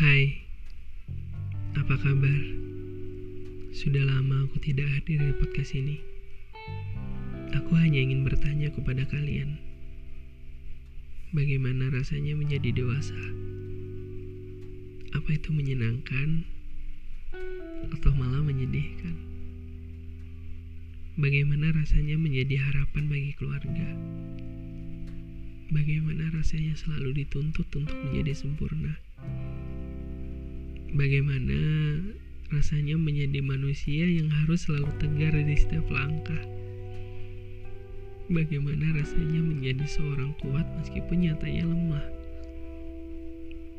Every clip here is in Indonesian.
Hai, apa kabar? Sudah lama aku tidak hadir di podcast ini. Aku hanya ingin bertanya kepada kalian, bagaimana rasanya menjadi dewasa? Apa itu menyenangkan atau malah menyedihkan? Bagaimana rasanya menjadi harapan bagi keluarga? Bagaimana rasanya selalu dituntut untuk menjadi sempurna? Bagaimana rasanya menjadi manusia yang harus selalu tegar di setiap langkah? Bagaimana rasanya menjadi seorang kuat meskipun nyatanya lemah?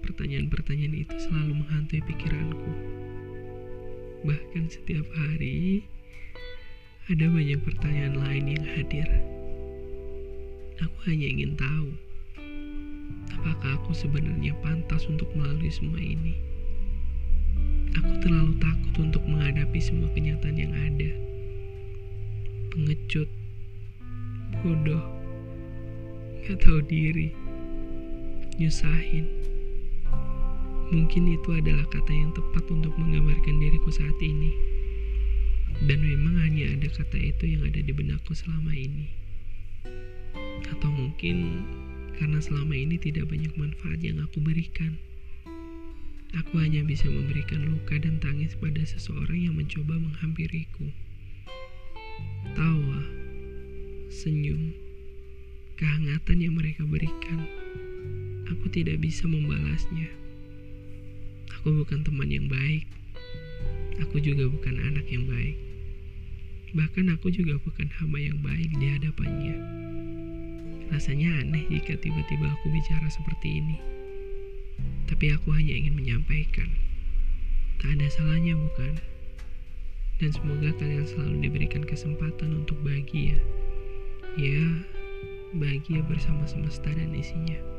Pertanyaan-pertanyaan itu selalu menghantui pikiranku. Bahkan setiap hari ada banyak pertanyaan lain yang hadir. Aku hanya ingin tahu, apakah aku sebenarnya pantas untuk melalui semua ini? Aku terlalu takut untuk menghadapi semua kenyataan yang ada. Pengecut, bodoh, gak tahu diri, nyusahin. Mungkin itu adalah kata yang tepat untuk menggambarkan diriku saat ini. Dan memang hanya ada kata itu yang ada di benakku selama ini. Atau mungkin karena selama ini tidak banyak manfaat yang aku berikan. Aku hanya bisa memberikan luka dan tangis pada seseorang yang mencoba menghampiriku. Tawa, senyum, kehangatan yang mereka berikan, aku tidak bisa membalasnya. Aku bukan teman yang baik. Aku juga bukan anak yang baik. Bahkan aku juga bukan hamba yang baik di hadapannya. Rasanya aneh jika tiba-tiba aku bicara seperti ini. Tapi aku hanya ingin menyampaikan. Tak ada salahnya bukan? Dan semoga kalian selalu diberikan kesempatan untuk bahagia. Ya, bahagia bersama semesta dan isinya.